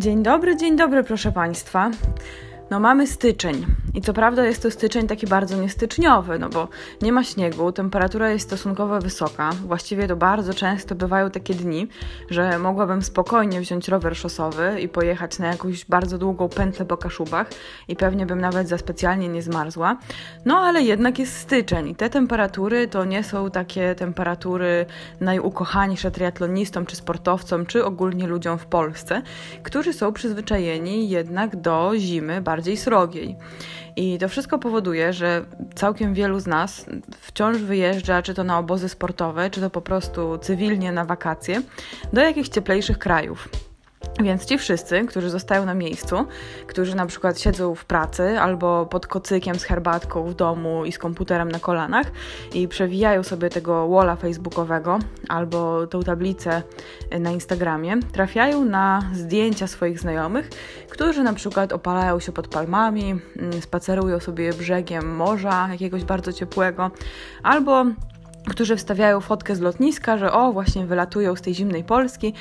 Dzień dobry, dzień dobry, proszę Państwa. No mamy styczeń i co prawda jest to styczeń taki bardzo niestyczniowy, no bo nie ma śniegu, temperatura jest stosunkowo wysoka. Właściwie to bardzo często bywają takie dni, że mogłabym spokojnie wziąć rower szosowy i pojechać na jakąś bardzo długą pętlę po Kaszubach i pewnie bym nawet za specjalnie nie zmarzła. No ale jednak jest styczeń i te temperatury to nie są takie temperatury najukochańsze triatlonistom czy sportowcom, czy ogólnie ludziom w Polsce, którzy są przyzwyczajeni jednak do zimy bardziej srogiej. I to wszystko powoduje, że całkiem wielu z nas wciąż wyjeżdża, czy to na obozy sportowe, czy to po prostu cywilnie na wakacje, do jakichś cieplejszych krajów. Więc ci wszyscy, którzy zostają na miejscu, którzy na przykład siedzą w pracy albo pod kocykiem z herbatką w domu i z komputerem na kolanach i przewijają sobie tego walla facebookowego albo tą tablicę na Instagramie, trafiają na zdjęcia swoich znajomych, którzy na przykład opalają się pod palmami, mm, spacerują sobie brzegiem morza jakiegoś bardzo ciepłego albo którzy wstawiają fotkę z lotniska, że o, właśnie wylatują z tej zimnej Polski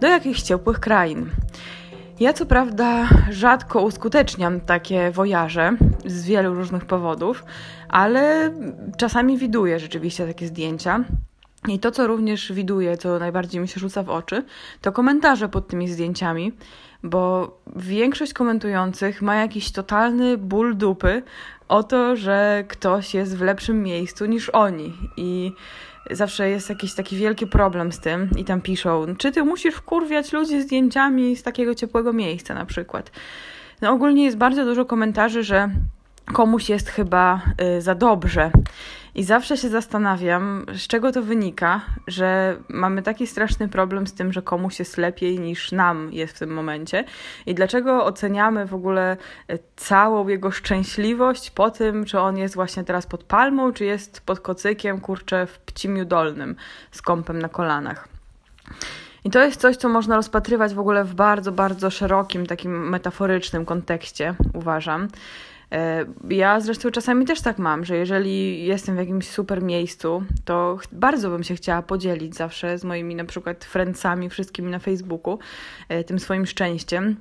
do jakichś ciepłych krain. Ja co prawda rzadko uskuteczniam takie wojaże z wielu różnych powodów, ale czasami widuję rzeczywiście takie zdjęcia. I to, co również widuję, co najbardziej mi się rzuca w oczy, to komentarze pod tymi zdjęciami, bo większość komentujących ma jakiś totalny ból dupy o to, że ktoś jest w lepszym miejscu niż oni. I zawsze jest jakiś taki wielki problem z tym i tam piszą, czy ty musisz wkurwiać ludzi zdjęciami z takiego ciepłego miejsca na przykład. No ogólnie jest bardzo dużo komentarzy, że komuś jest chyba y, za dobrze. I zawsze się zastanawiam, z czego to wynika, że mamy taki straszny problem z tym, że komuś jest lepiej niż nam jest w tym momencie. I dlaczego oceniamy w ogóle y, całą jego szczęśliwość po tym, czy on jest właśnie teraz pod palmą, czy jest pod kocykiem, kurczę, w pcimiu dolnym z kąpem na kolanach. I to jest coś, co można rozpatrywać w ogóle w bardzo, bardzo szerokim, takim metaforycznym kontekście, uważam. E, ja zresztą czasami też tak mam, że jeżeli jestem w jakimś super miejscu, to bardzo bym się chciała podzielić zawsze z moimi na przykład friendsami, wszystkimi na Facebooku, e, tym swoim szczęściem.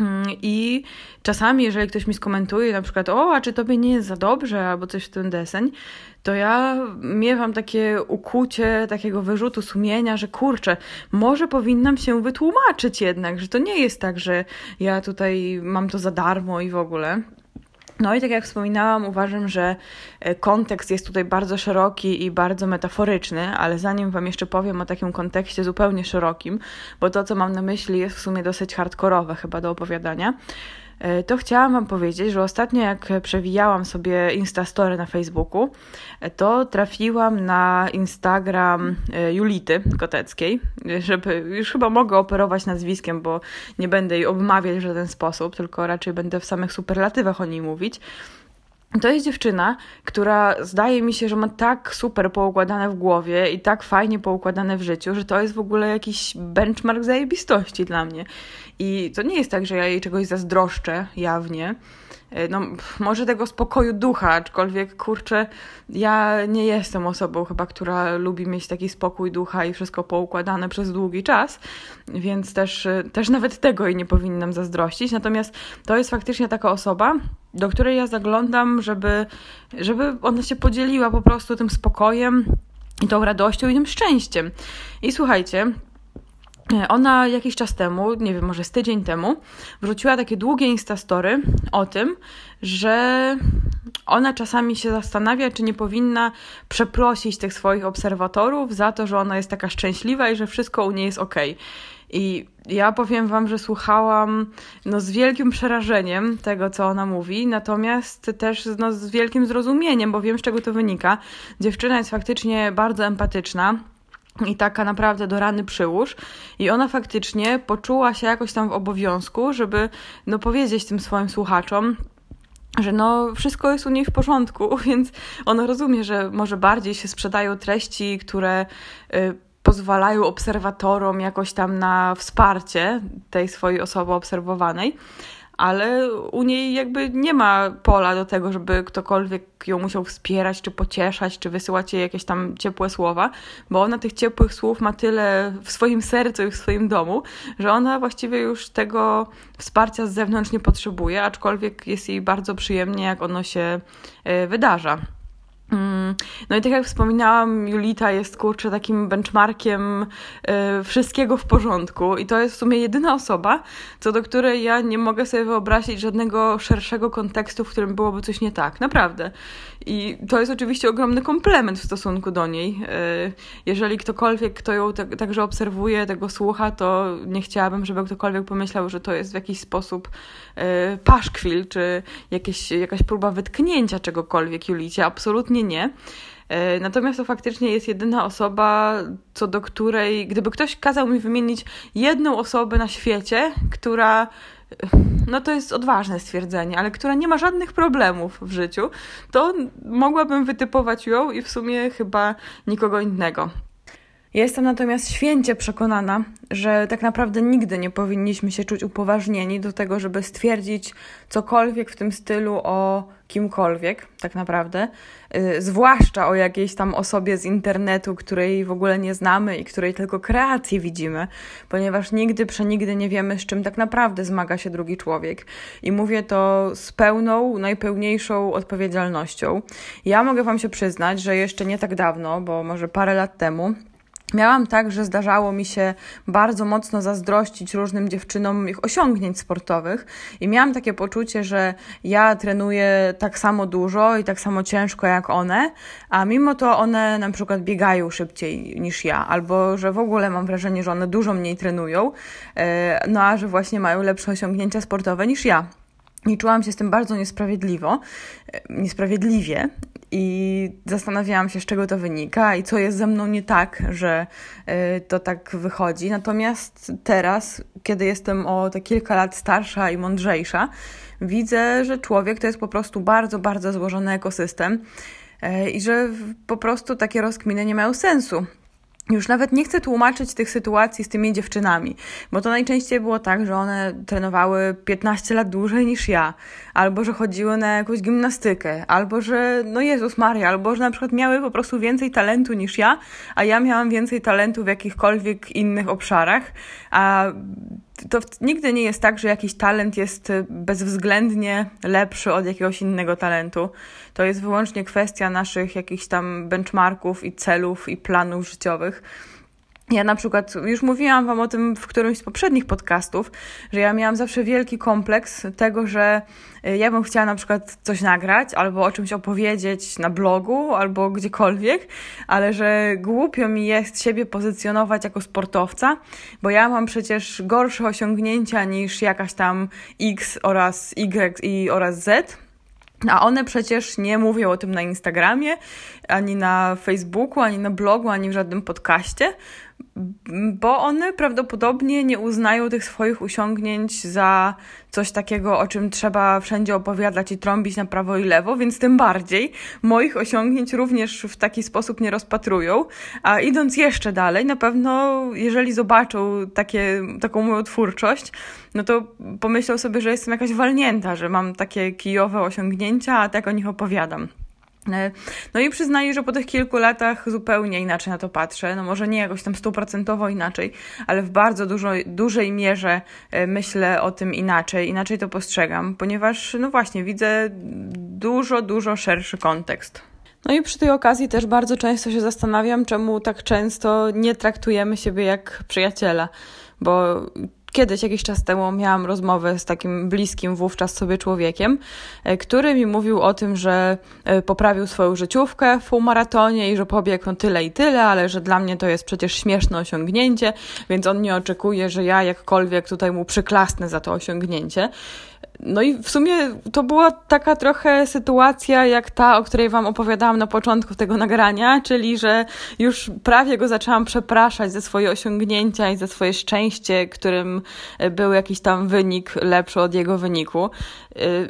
Mm, I czasami, jeżeli ktoś mi skomentuje, na przykład, o, a czy tobie nie jest za dobrze, albo coś w ten deseń, to ja miewam takie ukucie, takiego wyrzutu sumienia, że kurczę, może powinnam się wytłumaczyć jednak, że to nie jest tak, że ja tutaj mam to za darmo i w ogóle. No i tak jak wspominałam, uważam, że e, kontekst jest tutaj bardzo szeroki i bardzo metaforyczny, ale zanim Wam jeszcze powiem o takim kontekście zupełnie szerokim, bo to, co mam na myśli, jest w sumie dosyć hardkorowe chyba do opowiadania, to chciałam Wam powiedzieć, że ostatnio jak przewijałam sobie Instastory na Facebooku, e, to trafiłam na Instagram e, Julity Koteckiej, żeby już chyba mogę operować nazwiskiem, bo nie będę jej obmawiać w żaden sposób, tylko raczej będę w samych superlatywach o niej mówić. To jest dziewczyna, która zdaje mi się, że ma tak super poukładane w głowie i tak fajnie poukładane w życiu, że to jest w ogóle jakiś benchmark zajebistości dla mnie. I to nie jest tak, że ja jej czegoś zazdroszczę jawnie. E, no, może tego spokoju ducha, aczkolwiek kurczę, ja nie jestem osobą chyba, która lubi mieć taki spokój ducha i wszystko poukładane przez długi czas, więc też, e, też nawet tego jej nie powinnam zazdrościć. Natomiast to jest faktycznie taka osoba, do której ja zaglądam, żeby, żeby ona się podzieliła po prostu tym spokojem i tą radością i tym szczęściem. I słuchajcie, ona jakiś czas temu, nie wiem, może z tydzień temu, wrzuciła takie długie instastory o tym, że ona czasami się zastanawia, czy nie powinna przeprosić tych swoich obserwatorów za to, że ona jest taka szczęśliwa i że wszystko u niej jest ok. I ja powiem Wam, że słuchałam no, z wielkim przerażeniem tego, co ona mówi, natomiast też no, z wielkim zrozumieniem, bo wiem, z czego to wynika. Dziewczyna jest faktycznie bardzo empatyczna i taka naprawdę do rany przyłóż. I ona faktycznie poczuła się jakoś tam w obowiązku, żeby no, powiedzieć tym swoim słuchaczom, że no wszystko jest u niej w porządku, więc ona rozumie, że może bardziej się sprzedają treści, które y, pozwalają obserwatorom jakoś tam na wsparcie tej swojej osoby obserwowanej, ale u niej jakby nie ma pola do tego, żeby ktokolwiek ją musiał wspierać, czy pocieszać, czy wysyłać jej jakieś tam ciepłe słowa, bo ona tych ciepłych słów ma tyle w swoim sercu i w swoim domu, że ona właściwie już tego wsparcia z zewnątrz nie potrzebuje, aczkolwiek jest jej bardzo przyjemnie, jak ono się e, wydarza. Mm, no i tak jak wspominałam, Julita jest kurczę takim benchmarkiem y, wszystkiego w porządku i to jest w sumie jedyna osoba, co do której ja nie mogę sobie wyobrazić żadnego szerszego kontekstu, w którym byłoby coś nie tak. Naprawdę. I to jest oczywiście ogromny komplement w stosunku do niej. Y, jeżeli ktokolwiek, kto ją tak, także obserwuje, tego słucha, to nie chciałabym, żeby ktokolwiek pomyślał, że to jest w jakiś sposób y, paszkwil, czy jakieś, jakaś próba wytknięcia czegokolwiek Julicie. Absolutnie nie. E, natomiast to faktycznie jest jedyna osoba, co do której, gdyby ktoś kazał mi wymienić jedną osobę na świecie, która, no to jest odważne stwierdzenie, ale która nie ma żadnych problemów w życiu, to mogłabym wytypować ją i w sumie chyba nikogo innego. Jestem natomiast święcie przekonana, że tak naprawdę nigdy nie powinniśmy się czuć upoważnieni do tego, żeby stwierdzić cokolwiek w tym stylu o kimkolwiek, tak naprawdę. Yy, zwłaszcza o jakiejś tam osobie z internetu, której w ogóle nie znamy i której tylko kreację widzimy, ponieważ nigdy, przenigdy nie wiemy, z czym tak naprawdę zmaga się drugi człowiek. I mówię to z pełną, najpełniejszą odpowiedzialnością. Ja mogę Wam się przyznać, że jeszcze nie tak dawno, bo może parę lat temu, Miałam tak, że zdarzało mi się bardzo mocno zazdrościć różnym dziewczynom ich osiągnięć sportowych i miałam takie poczucie, że ja trenuję tak samo dużo i tak samo ciężko jak one, a mimo to one na przykład biegają szybciej niż ja, albo że w ogóle mam wrażenie, że one dużo mniej trenują, e, no a że właśnie mają lepsze osiągnięcia sportowe niż ja. I czułam się z tym bardzo niesprawiedliwo, e, niesprawiedliwie i zastanawiałam się, z czego to wynika i co jest ze mną nie tak, że y, to tak wychodzi. Natomiast teraz, kiedy jestem o te kilka lat starsza i mądrzejsza, widzę, że człowiek to jest po prostu bardzo, bardzo złożony ekosystem y, i że po prostu takie rozkminy nie mają sensu. Już nawet nie chcę tłumaczyć tych sytuacji z tymi dziewczynami, bo to najczęściej było tak, że one trenowały 15 lat dłużej niż ja, albo że chodziły na jakąś gimnastykę, albo że, no Jezus Maria, albo że na przykład miały po prostu więcej talentu niż ja, a ja miałam więcej talentu w jakichkolwiek innych obszarach, a to nigdy nie jest tak, że jakiś talent jest bezwzględnie lepszy od jakiegoś innego talentu. To jest wyłącznie kwestia naszych jakichś tam benchmarków i celów i planów życiowych. Ja na przykład już mówiłam Wam o tym w którymś z poprzednich podcastów, że ja miałam zawsze wielki kompleks tego, że y, ja bym chciała na przykład coś nagrać albo o czymś opowiedzieć na blogu albo gdziekolwiek, ale że głupio mi jest siebie pozycjonować jako sportowca, bo ja mam przecież gorsze osiągnięcia niż jakaś tam X oraz Y i oraz Z. A one przecież nie mówią o tym na Instagramie, ani na Facebooku, ani na blogu, ani w żadnym podcaście, bo one prawdopodobnie nie uznają tych swoich osiągnięć za coś takiego, o czym trzeba wszędzie opowiadać i trąbić na prawo i lewo, więc tym bardziej moich osiągnięć również w taki sposób nie rozpatrują. A idąc jeszcze dalej, na pewno jeżeli zobaczą takie, taką moją twórczość, no to pomyślą sobie, że jestem jakaś walnięta, że mam takie kijowe osiągnięcia, a tak o nich opowiadam. E, no i przyznaję, że po tych kilku latach zupełnie inaczej na to patrzę. No może nie jakoś tam stuprocentowo inaczej, ale w bardzo dużo, dużej mierze e, myślę o tym inaczej, inaczej to postrzegam, ponieważ no właśnie widzę dużo, dużo szerszy kontekst. No i przy tej okazji też bardzo często się zastanawiam, czemu tak często nie traktujemy siebie jak przyjaciela, bo kiedyś, jakiś czas temu, miałam rozmowę z takim bliskim wówczas sobie człowiekiem, e, który mi mówił o tym, że e, poprawił swoją życiówkę w półmaratonie i że pobiegł no tyle i tyle, ale że dla mnie to jest przecież śmieszne osiągnięcie, więc on nie oczekuje, że ja jakkolwiek tutaj mu przyklasnę za to osiągnięcie. No i w sumie to była taka trochę sytuacja jak ta, o której Wam opowiadałam na początku tego nagrania, czyli że już prawie go zaczęłam przepraszać za swoje osiągnięcia i za swoje szczęście, którym był jakiś tam wynik lepszy od jego wyniku.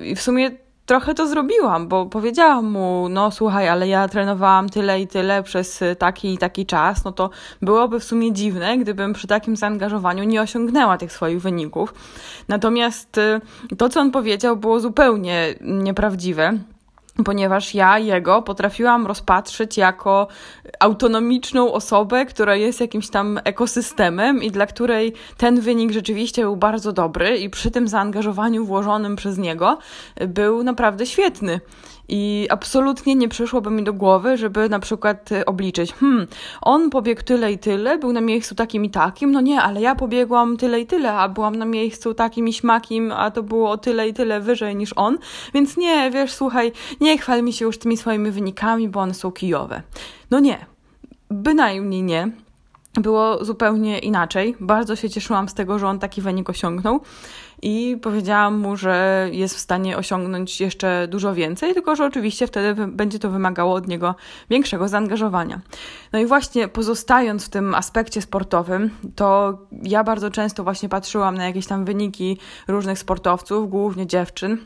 I w sumie trochę to zrobiłam, bo powiedziałam mu, no słuchaj, ale ja trenowałam tyle i tyle przez taki i taki czas, no to byłoby w sumie dziwne, gdybym przy takim zaangażowaniu nie osiągnęła tych swoich wyników. Natomiast y, to, co on powiedział, było zupełnie nieprawdziwe ponieważ ja jego potrafiłam rozpatrzyć jako autonomiczną osobę, która jest jakimś tam ekosystemem i dla której ten wynik rzeczywiście był bardzo dobry i przy tym zaangażowaniu włożonym przez niego był naprawdę świetny. I absolutnie nie przyszłoby mi do głowy, żeby na przykład y, obliczyć, hmm, on pobiegł tyle i tyle, był na miejscu takim i takim, no nie, ale ja pobiegłam tyle i tyle, a byłam na miejscu takim i śmakim, a to było o tyle i tyle wyżej niż on, więc nie, wiesz, słuchaj, nie chwal mi się już tymi swoimi wynikami, bo one są kijowe. No nie, bynajmniej nie było zupełnie inaczej. Bardzo się cieszyłam z tego, że on taki wynik osiągnął i powiedziałam mu, że jest w stanie osiągnąć jeszcze dużo więcej, tylko że oczywiście wtedy będzie to wymagało od niego większego zaangażowania. No i właśnie pozostając w tym aspekcie sportowym, to ja bardzo często właśnie patrzyłam na jakieś tam wyniki różnych sportowców, głównie dziewczyn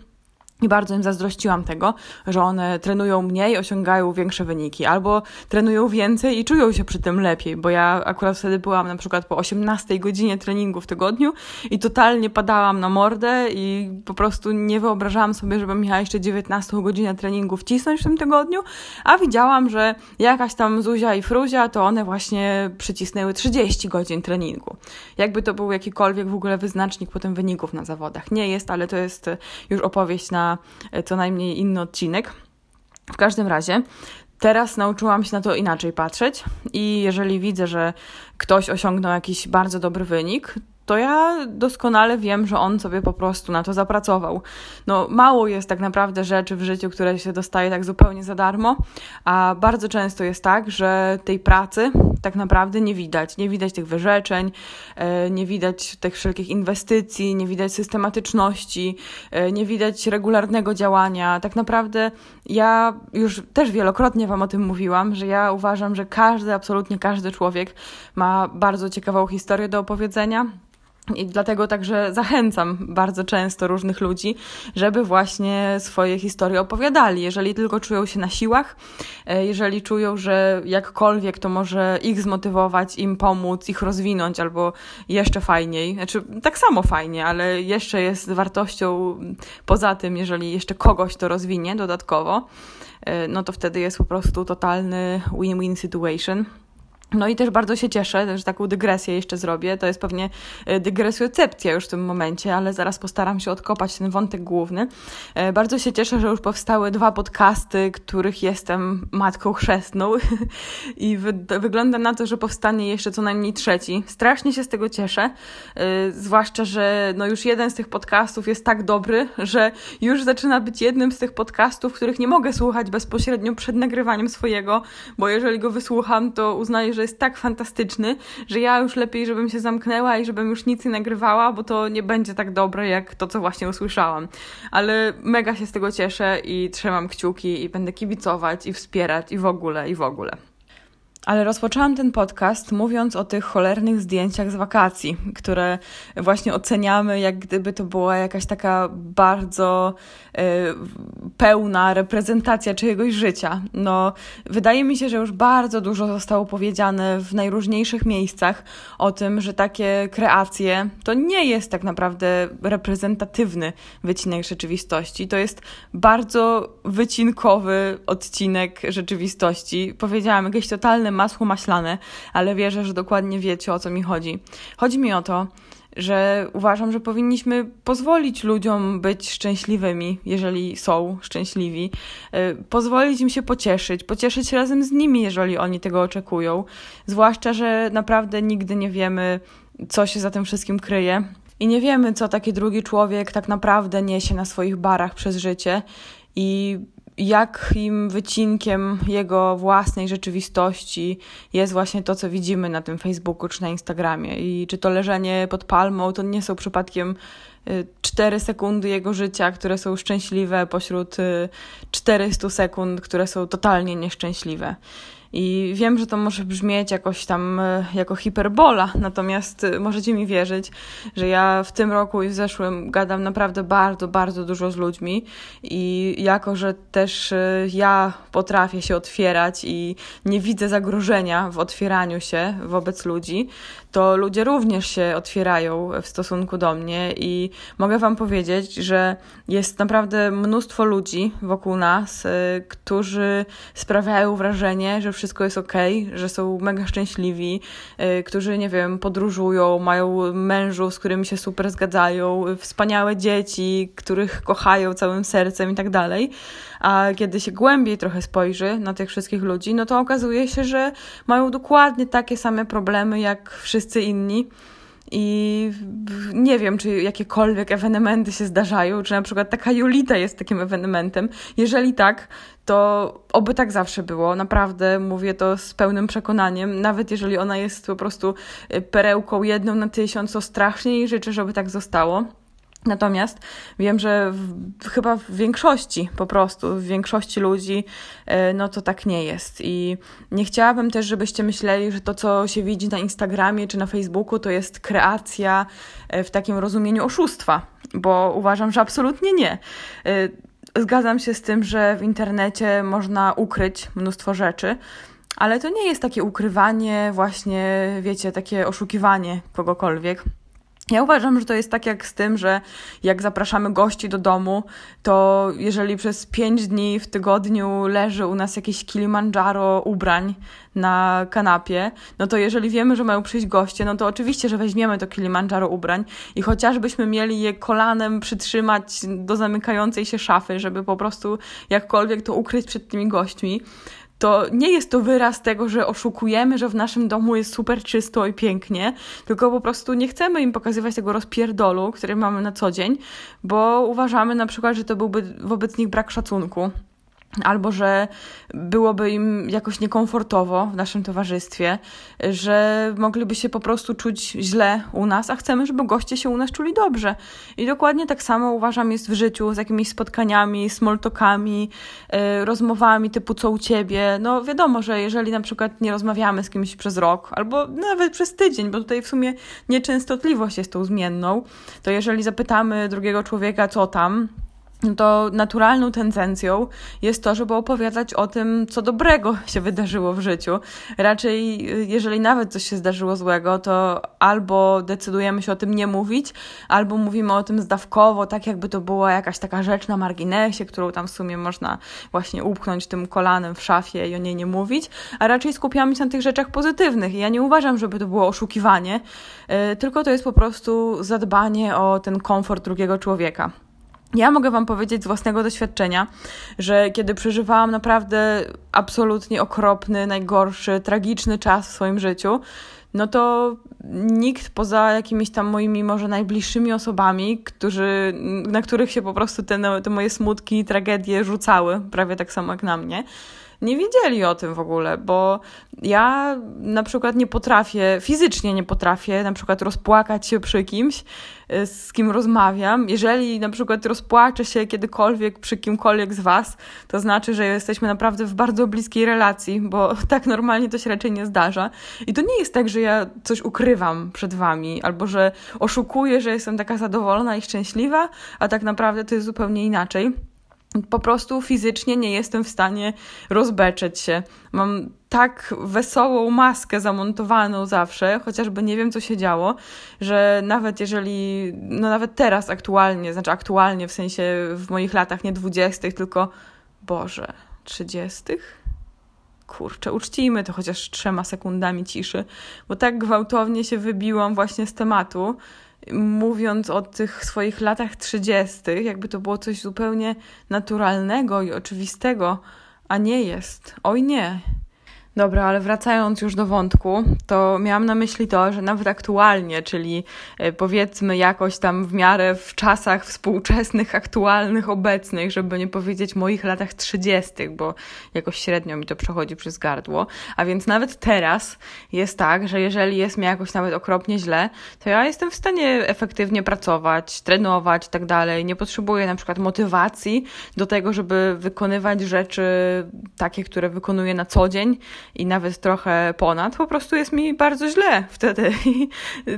i bardzo im zazdrościłam tego, że one trenują mniej, osiągają większe wyniki, albo trenują więcej i czują się przy tym lepiej, bo ja akurat wtedy byłam na przykład po 18 godzinie treningu w tygodniu i totalnie padałam na mordę i po prostu nie wyobrażałam sobie, żebym miała jeszcze 19 godzinę treningu wcisnąć w tym tygodniu, a widziałam, że jakaś tam Zuzia i Fruzia, to one właśnie przycisnęły 30 godzin treningu. Jakby to był jakikolwiek w ogóle wyznacznik potem wyników na zawodach. Nie jest, ale to jest już opowieść na E, co najmniej inny odcinek. W każdym razie teraz nauczyłam się na to inaczej patrzeć i jeżeli widzę, że ktoś osiągnął jakiś bardzo dobry wynik, to ja doskonale wiem, że on sobie po prostu na to zapracował. No, mało jest tak naprawdę rzeczy w życiu, które się dostaje tak zupełnie za darmo, a bardzo często jest tak, że tej pracy tak naprawdę nie widać. Nie widać tych wyrzeczeń, e, nie widać tych wszelkich inwestycji, nie widać systematyczności, e, nie widać regularnego działania. Tak naprawdę ja już też wielokrotnie Wam o tym mówiłam, że ja uważam, że każdy, absolutnie każdy człowiek ma bardzo ciekawą historię do opowiedzenia i dlatego także zachęcam bardzo często różnych ludzi, żeby właśnie swoje historie opowiadali. Jeżeli tylko czują się na siłach, e, jeżeli czują, że jakkolwiek to może ich zmotywować, im pomóc, ich rozwinąć, albo jeszcze fajniej, znaczy tak samo fajnie, ale jeszcze jest wartością poza tym, jeżeli jeszcze kogoś to rozwinie dodatkowo, e, no to wtedy jest po prostu totalny win-win situation. No i też bardzo się cieszę, że taką dygresję jeszcze zrobię. To jest pewnie e, dygresjocepcja już w tym momencie, ale zaraz postaram się odkopać ten wątek główny. E, bardzo się cieszę, że już powstały dwa podcasty, których jestem matką chrzestną i wy wygląda na to, że powstanie jeszcze co najmniej trzeci. Strasznie się z tego cieszę, e, zwłaszcza, że no już jeden z tych podcastów jest tak dobry, że już zaczyna być jednym z tych podcastów, których nie mogę słuchać bezpośrednio przed nagrywaniem swojego, bo jeżeli go wysłucham, to uznaję, że jest tak fantastyczny, że ja już lepiej, żebym się zamknęła i żebym już nic nie nagrywała, bo to nie będzie tak dobre jak to, co właśnie usłyszałam. Ale mega się z tego cieszę i trzymam kciuki i będę kibicować i wspierać i w ogóle, i w ogóle. Ale rozpoczęłam ten podcast mówiąc o tych cholernych zdjęciach z wakacji, które właśnie oceniamy, jak gdyby to była jakaś taka bardzo y, pełna reprezentacja czyjegoś życia. No, wydaje mi się, że już bardzo dużo zostało powiedziane w najróżniejszych miejscach o tym, że takie kreacje to nie jest tak naprawdę reprezentatywny wycinek rzeczywistości. To jest bardzo wycinkowy odcinek rzeczywistości. Powiedziałam, jakieś totalne masło maślane, ale wierzę, że dokładnie wiecie o co mi chodzi. Chodzi mi o to, że uważam, że powinniśmy pozwolić ludziom być szczęśliwymi, jeżeli są szczęśliwi, y, pozwolić im się pocieszyć, pocieszyć razem z nimi, jeżeli oni tego oczekują. Zwłaszcza, że naprawdę nigdy nie wiemy, co się za tym wszystkim kryje. I nie wiemy, co taki drugi człowiek tak naprawdę niesie na swoich barach przez życie. I jakim wycinkiem jego własnej rzeczywistości jest właśnie to, co widzimy na tym Facebooku czy na Instagramie. I czy to leżenie pod palmą to nie są przypadkiem 4 y, sekundy jego życia, które są szczęśliwe, pośród 400 y, sekund, które są totalnie nieszczęśliwe. I wiem, że to może brzmieć jakoś tam e, jako hiperbola, natomiast e, możecie mi wierzyć, że ja w tym roku i w zeszłym gadam naprawdę bardzo, bardzo dużo z ludźmi i jako, że też e, ja potrafię się otwierać i nie widzę zagrożenia w otwieraniu się wobec ludzi, to ludzie również się otwierają w stosunku do mnie i mogę Wam powiedzieć, że jest naprawdę mnóstwo ludzi wokół nas, którzy sprawiają wrażenie, że wszystko jest ok, że są mega szczęśliwi, yy, którzy, nie wiem, podróżują, mają mężów, z którymi się super zgadzają, wspaniałe dzieci, których kochają całym sercem i tak dalej. A kiedy się głębiej trochę spojrzy na tych wszystkich ludzi, no to okazuje się, że mają dokładnie takie same problemy jak wszyscy inni. I nie wiem, czy jakiekolwiek ewenementy się zdarzają, czy na przykład taka Julita jest takim ewenementem. Jeżeli tak, to oby tak zawsze było. Naprawdę mówię to z pełnym przekonaniem. Nawet jeżeli ona jest po prostu y, perełką jedną na tysiąc, to strasznie jej życzę, żeby tak zostało. Natomiast wiem, że w, chyba w większości po prostu, w większości ludzi, e, no to tak nie jest. I nie chciałabym też, żebyście myśleli, że to, co się widzi na Instagramie czy na Facebooku, to jest kreacja e, w takim rozumieniu oszustwa, bo uważam, że absolutnie nie. E, zgadzam się z tym, że w internecie można ukryć mnóstwo rzeczy, ale to nie jest takie ukrywanie, właśnie, wiecie, takie oszukiwanie kogokolwiek. Ja uważam, że to jest tak jak z tym, że jak zapraszamy gości do domu, to jeżeli przez pięć dni w tygodniu leży u nas jakieś Kilimandżaro ubrań na kanapie, no to jeżeli wiemy, że mają przyjść goście, no to oczywiście, że weźmiemy to Kilimandżaro ubrań i chociażbyśmy mieli je kolanem przytrzymać do zamykającej się szafy, żeby po prostu jakkolwiek to ukryć przed tymi gośćmi, to nie jest to wyraz tego, że oszukujemy, że w naszym domu jest super czysto i pięknie, tylko po prostu nie chcemy im pokazywać tego rozpierdolu, który mamy na co dzień, bo uważamy na przykład, że to byłby wobec nich brak szacunku albo że byłoby im jakoś niekomfortowo w naszym towarzystwie, że mogliby się po prostu czuć źle u nas, a chcemy, żeby goście się u nas czuli dobrze. I dokładnie tak samo uważam jest w życiu z jakimiś spotkaniami, smoltokami, yy, rozmowami typu co u ciebie. No wiadomo, że jeżeli na przykład nie rozmawiamy z kimś przez rok, albo nawet przez tydzień, bo tutaj w sumie nieczęstotliwość jest tą zmienną, to jeżeli zapytamy drugiego człowieka co tam, to naturalną tendencją jest to, żeby opowiadać o tym, co dobrego się wydarzyło w życiu. Raczej, jeżeli nawet coś się zdarzyło złego, to albo decydujemy się o tym nie mówić, albo mówimy o tym zdawkowo, tak jakby to była jakaś taka rzecz na marginesie, którą tam w sumie można właśnie upchnąć tym kolanem w szafie i o niej nie mówić, a raczej skupiamy się na tych rzeczach pozytywnych. I ja nie uważam, żeby to było oszukiwanie, yy, tylko to jest po prostu zadbanie o ten komfort drugiego człowieka. Ja mogę Wam powiedzieć z własnego doświadczenia, że kiedy przeżywałam naprawdę absolutnie okropny, najgorszy, tragiczny czas w swoim życiu, no to nikt poza jakimiś tam moimi może najbliższymi osobami, którzy, na których się po prostu te, te moje smutki i tragedie rzucały, prawie tak samo jak na mnie, nie wiedzieli o tym w ogóle, bo ja na przykład nie potrafię, fizycznie nie potrafię na przykład rozpłakać się przy kimś, y, z kim rozmawiam. Jeżeli na przykład rozpłaczę się kiedykolwiek przy kimkolwiek z Was, to znaczy, że jesteśmy naprawdę w bardzo bliskiej relacji, bo tak normalnie to się raczej nie zdarza. I to nie jest tak, że ja coś ukrywam przed Wami, albo że oszukuję, że jestem taka zadowolona i szczęśliwa, a tak naprawdę to jest zupełnie inaczej po prostu fizycznie nie jestem w stanie rozbeczeć się. Mam tak wesołą maskę zamontowaną zawsze, chociażby nie wiem, co się działo, że nawet jeżeli, no nawet teraz aktualnie, znaczy aktualnie w sensie w moich latach nie dwudziestych, tylko Boże, trzydziestych? Kurczę, uczcijmy to chociaż trzema sekundami ciszy, bo tak gwałtownie się wybiłam właśnie z tematu, mówiąc o tych swoich latach trzydziestych, jakby to było coś zupełnie naturalnego i oczywistego, a nie jest. Oj nie. Dobra, ale wracając już do wątku, to miałam na myśli to, że nawet aktualnie, czyli e, powiedzmy jakoś tam w miarę w czasach współczesnych, aktualnych, obecnych, żeby nie powiedzieć moich latach trzydziestych, bo jakoś średnio mi to przechodzi przez gardło. A więc nawet teraz jest tak, że jeżeli jest mi jakoś nawet okropnie źle, to ja jestem w stanie efektywnie pracować, trenować i tak dalej. Nie potrzebuję na przykład motywacji do tego, żeby wykonywać rzeczy takie, które wykonuję na co dzień i nawet trochę ponad, po prostu jest mi bardzo źle wtedy. I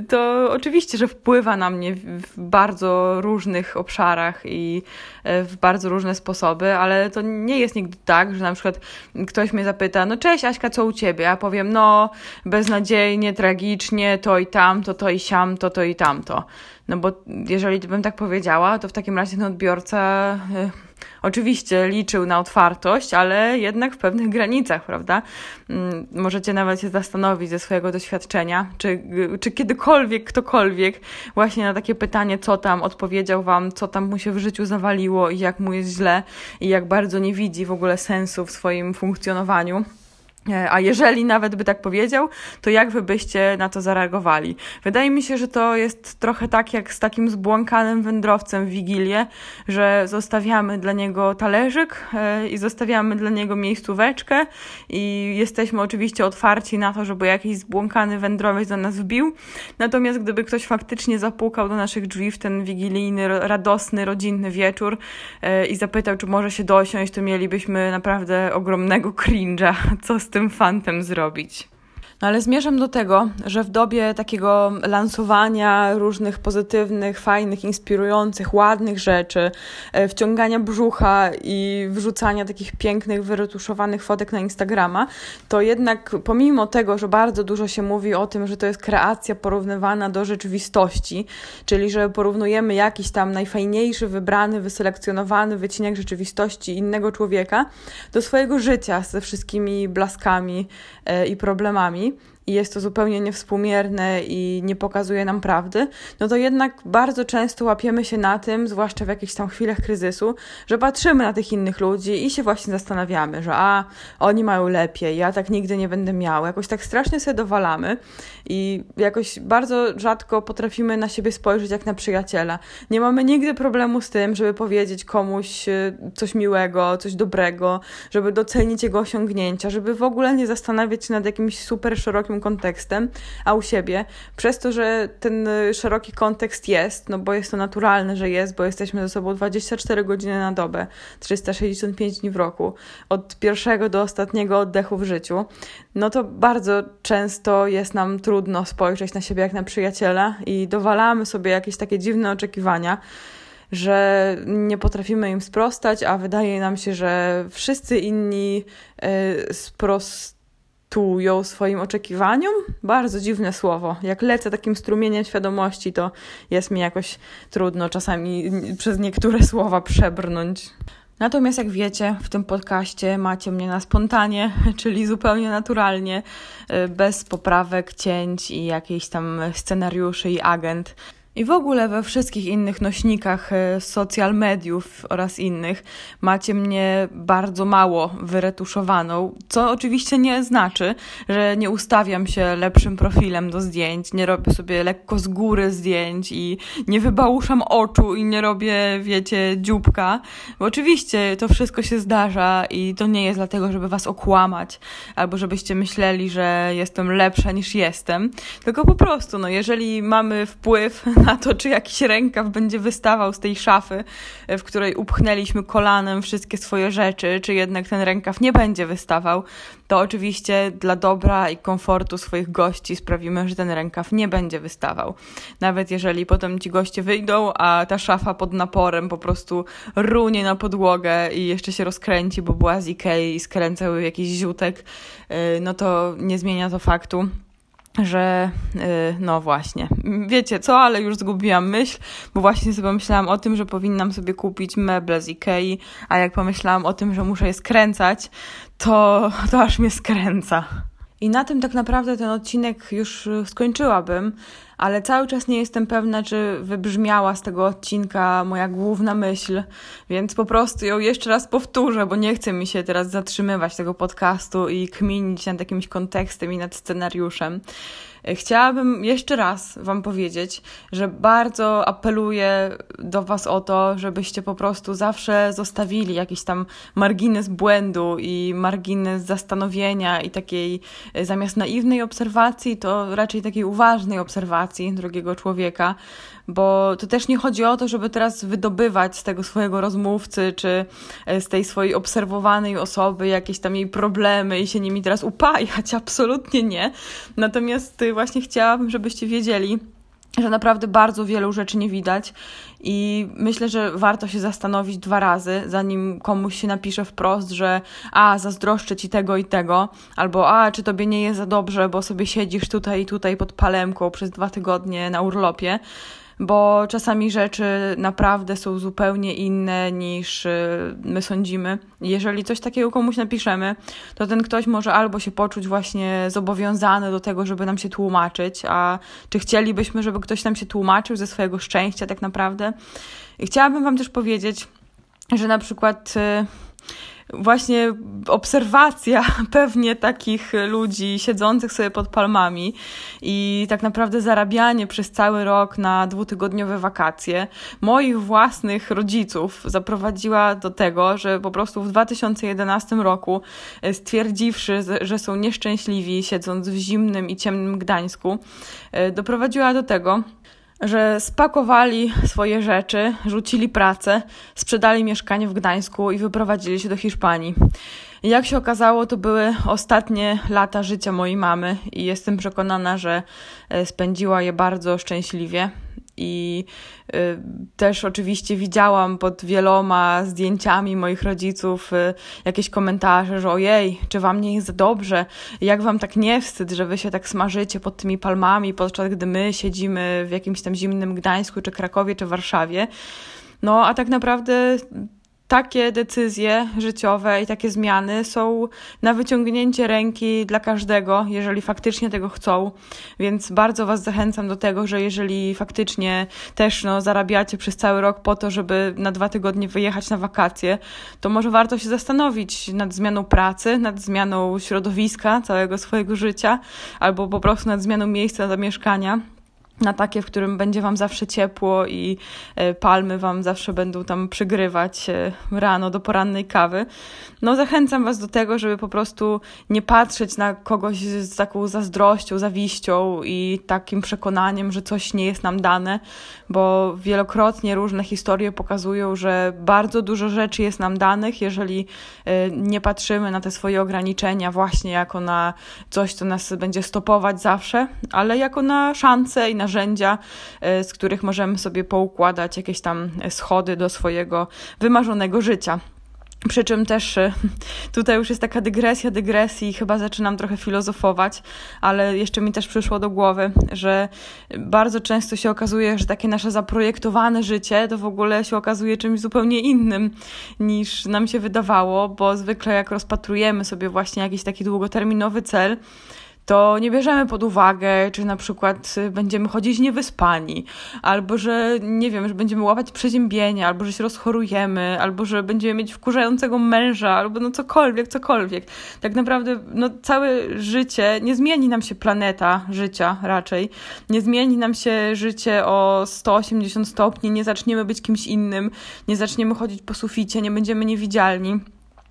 to oczywiście, że wpływa na mnie w bardzo różnych obszarach i e, w bardzo różne sposoby, ale to nie jest nigdy tak, że na przykład ktoś mnie zapyta, no cześć Aśka, co u ciebie? Ja powiem, no beznadziejnie, tragicznie, to i tamto, to i siam, to, i tamto. No bo jeżeli bym tak powiedziała, to w takim razie ten odbiorca y, oczywiście liczył na otwartość, ale jednak w pewnych granicach, prawda? Mm, możecie nawet się zastanowić ze swojego doświadczenia, czy, czy kiedykolwiek ktokolwiek właśnie na takie pytanie, co tam odpowiedział wam, co tam mu się w życiu zawaliło i jak mu jest źle i jak bardzo nie widzi w ogóle sensu w swoim funkcjonowaniu. E, a jeżeli nawet by tak powiedział, to jak wy byście na to zareagowali? Wydaje mi się, że to jest trochę tak jak z takim zbłąkanym wędrowcem w Wigilię, że zostawiamy dla niego talerzyk e, i zostawiamy dla niego miejscóweczkę i jesteśmy oczywiście otwarci na to, żeby jakiś zbłąkany wędrowiec do nas wbił. Natomiast gdyby ktoś faktycznie zapukał do naszych drzwi w ten wigilijny, radosny, rodzinny wieczór e, i zapytał, czy może się dosiąść, to mielibyśmy naprawdę ogromnego cringe'a, co z tym fantem zrobić. No ale zmierzam do tego, że w dobie takiego lansowania różnych pozytywnych, fajnych, inspirujących, ładnych rzeczy, e, wciągania brzucha i wrzucania takich pięknych, wyretuszowanych fotek na Instagrama, to jednak pomimo tego, że bardzo dużo się mówi o tym, że to jest kreacja porównywana do rzeczywistości, czyli że porównujemy jakiś tam najfajniejszy, wybrany, wyselekcjonowany wycinek rzeczywistości innego człowieka do swojego życia ze wszystkimi blaskami e, i problemami, i jest to zupełnie niewspółmierne i nie pokazuje nam prawdy, no to jednak bardzo często łapiemy się na tym, zwłaszcza w jakichś tam chwilach kryzysu, że patrzymy na tych innych ludzi i się właśnie zastanawiamy, że a, oni mają lepiej, ja tak nigdy nie będę miał. Jakoś tak strasznie sobie dowalamy i jakoś bardzo rzadko potrafimy na siebie spojrzeć jak na przyjaciela. Nie mamy nigdy problemu z tym, żeby powiedzieć komuś e, coś miłego, coś dobrego, żeby docenić jego osiągnięcia, żeby w ogóle nie zastanawiać się nad jakimś super szerokim kontekstem, a u siebie, przez to, że ten y, szeroki kontekst jest, no bo jest to naturalne, że jest, bo jesteśmy ze sobą 24 godziny na dobę, 365 dni w roku, od pierwszego do ostatniego oddechu w życiu, no to bardzo często jest nam trudno spojrzeć na siebie jak na przyjaciela i dowalamy sobie jakieś takie dziwne oczekiwania, że nie potrafimy im sprostać, a wydaje nam się, że wszyscy inni y, sprost tują swoim oczekiwaniom. Bardzo dziwne słowo. Jak lecę takim strumieniem świadomości, to jest mi jakoś trudno czasami przez niektóre słowa przebrnąć. Natomiast jak wiecie, w tym podcaście macie mnie na spontanie, czyli zupełnie naturalnie, y, bez poprawek, cięć i jakichś tam scenariuszy i agent. I w ogóle we wszystkich innych nośnikach e, social mediów oraz innych macie mnie bardzo mało wyretuszowaną, co oczywiście nie znaczy, że nie ustawiam się lepszym profilem do zdjęć, nie robię sobie lekko z góry zdjęć i nie wybałuszam oczu i nie robię, wiecie, dzióbka. Bo oczywiście to wszystko się zdarza i to nie jest dlatego, żeby was okłamać albo żebyście myśleli, że jestem lepsza niż jestem, tylko po prostu, no jeżeli mamy wpływ na to, czy jakiś rękaw będzie wystawał z tej szafy, e, w której upchnęliśmy kolanem wszystkie swoje rzeczy, czy jednak ten rękaw nie będzie wystawał, to oczywiście dla dobra i komfortu swoich gości sprawimy, że ten rękaw nie będzie wystawał. Nawet jeżeli potem ci goście wyjdą, a ta szafa pod naporem po prostu runie na podłogę i jeszcze się rozkręci, bo była z Ikei i skręcał jakiś ziutek, e, no to nie zmienia to faktu, że yy, no właśnie, wiecie co, ale już zgubiłam myśl, bo właśnie sobie pomyślałam o tym, że powinnam sobie kupić meble z Ikei, a jak pomyślałam o tym, że muszę je skręcać, to, to aż mnie skręca. I na tym tak naprawdę ten odcinek już skończyłabym, ale cały czas nie jestem pewna, czy wybrzmiała z tego odcinka moja główna myśl, więc po prostu ją jeszcze raz powtórzę, bo nie chcę mi się teraz zatrzymywać tego podcastu i kminić nad jakimś kontekstem i nad scenariuszem. Chciałabym jeszcze raz Wam powiedzieć, że bardzo apeluję do Was o to, żebyście po prostu zawsze zostawili jakiś tam margines błędu i margines zastanowienia i takiej e, zamiast naiwnej obserwacji, to raczej takiej uważnej obserwacji drugiego człowieka, bo to też nie chodzi o to, żeby teraz wydobywać z tego swojego rozmówcy czy e, z tej swojej obserwowanej osoby jakieś tam jej problemy i się nimi teraz upajać. Absolutnie nie. Natomiast y, właśnie chciałabym, żebyście wiedzieli, że naprawdę bardzo wielu rzeczy nie widać i myślę, że warto się zastanowić dwa razy, zanim komuś się napisze wprost, że a, zazdroszczę ci tego i tego, albo a, czy tobie nie jest za dobrze, bo sobie siedzisz tutaj i tutaj pod palemką przez dwa tygodnie na urlopie bo czasami rzeczy naprawdę są zupełnie inne niż y, my sądzimy. Jeżeli coś takiego komuś napiszemy, to ten ktoś może albo się poczuć właśnie zobowiązany do tego, żeby nam się tłumaczyć, a czy chcielibyśmy, żeby ktoś nam się tłumaczył ze swojego szczęścia tak naprawdę. I chciałabym Wam też powiedzieć, że na przykład y, właśnie obserwacja pewnie takich ludzi siedzących sobie pod palmami i tak naprawdę zarabianie przez cały rok na dwutygodniowe wakacje moich własnych rodziców zaprowadziła do tego, że po prostu w 2011 roku e, stwierdziwszy, że są nieszczęśliwi siedząc w zimnym i ciemnym Gdańsku, e, doprowadziła do tego, że spakowali swoje rzeczy, rzucili pracę, sprzedali mieszkanie w Gdańsku i wyprowadzili się do Hiszpanii. Jak się okazało, to były ostatnie lata życia mojej mamy i jestem przekonana, że e, spędziła je bardzo szczęśliwie i y, też oczywiście widziałam pod wieloma zdjęciami moich rodziców y, jakieś komentarze, że ojej, czy wam nie jest dobrze, jak wam tak nie wstyd, że wy się tak smażycie pod tymi palmami, podczas gdy my siedzimy w jakimś tam zimnym Gdańsku, czy Krakowie, czy Warszawie. No, a tak naprawdę takie decyzje życiowe i takie zmiany są na wyciągnięcie ręki dla każdego, jeżeli faktycznie tego chcą. Więc bardzo Was zachęcam do tego, że jeżeli faktycznie też no, zarabiacie przez cały rok po to, żeby na dwa tygodnie wyjechać na wakacje, to może warto się zastanowić nad zmianą pracy, nad zmianą środowiska całego swojego życia, albo po prostu nad zmianą miejsca zamieszkania na takie, w którym będzie Wam zawsze ciepło i e, palmy Wam zawsze będą tam przygrywać e, rano do porannej kawy. No zachęcam Was do tego, żeby po prostu nie patrzeć na kogoś z taką zazdrością, zawiścią i takim przekonaniem, że coś nie jest nam dane, bo wielokrotnie różne historie pokazują, że bardzo dużo rzeczy jest nam danych, jeżeli e, nie patrzymy na te swoje ograniczenia właśnie jako na coś, co nas będzie stopować zawsze, ale jako na szanse i na narzędzia, e, z których możemy sobie poukładać jakieś tam schody do swojego wymarzonego życia. Przy czym też e, tutaj już jest taka dygresja dygresji chyba zaczynam trochę filozofować, ale jeszcze mi też przyszło do głowy, że bardzo często się okazuje, że takie nasze zaprojektowane życie to w ogóle się okazuje czymś zupełnie innym niż nam się wydawało, bo zwykle jak rozpatrujemy sobie właśnie jakiś taki długoterminowy cel, to nie bierzemy pod uwagę, czy na przykład będziemy chodzić niewyspani, albo że nie wiem, że będziemy łapać przeziębienia, albo że się rozchorujemy, albo że będziemy mieć wkurzającego męża, albo no cokolwiek, cokolwiek. Tak naprawdę no, całe życie, nie zmieni nam się planeta życia raczej, nie zmieni nam się życie o 180 stopni, nie zaczniemy być kimś innym, nie zaczniemy chodzić po suficie, nie będziemy niewidzialni.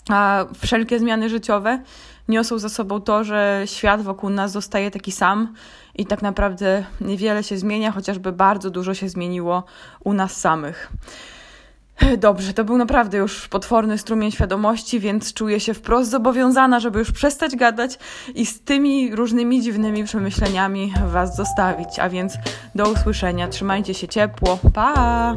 A wszelkie zmiany życiowe niosą za sobą to, że świat wokół nas zostaje taki sam i tak naprawdę niewiele się zmienia, chociażby bardzo dużo się zmieniło u nas samych. Dobrze, to był naprawdę już potworny strumień świadomości, więc czuję się wprost zobowiązana, żeby już przestać gadać i z tymi różnymi dziwnymi przemyśleniami Was zostawić. A więc do usłyszenia, trzymajcie się ciepło, pa!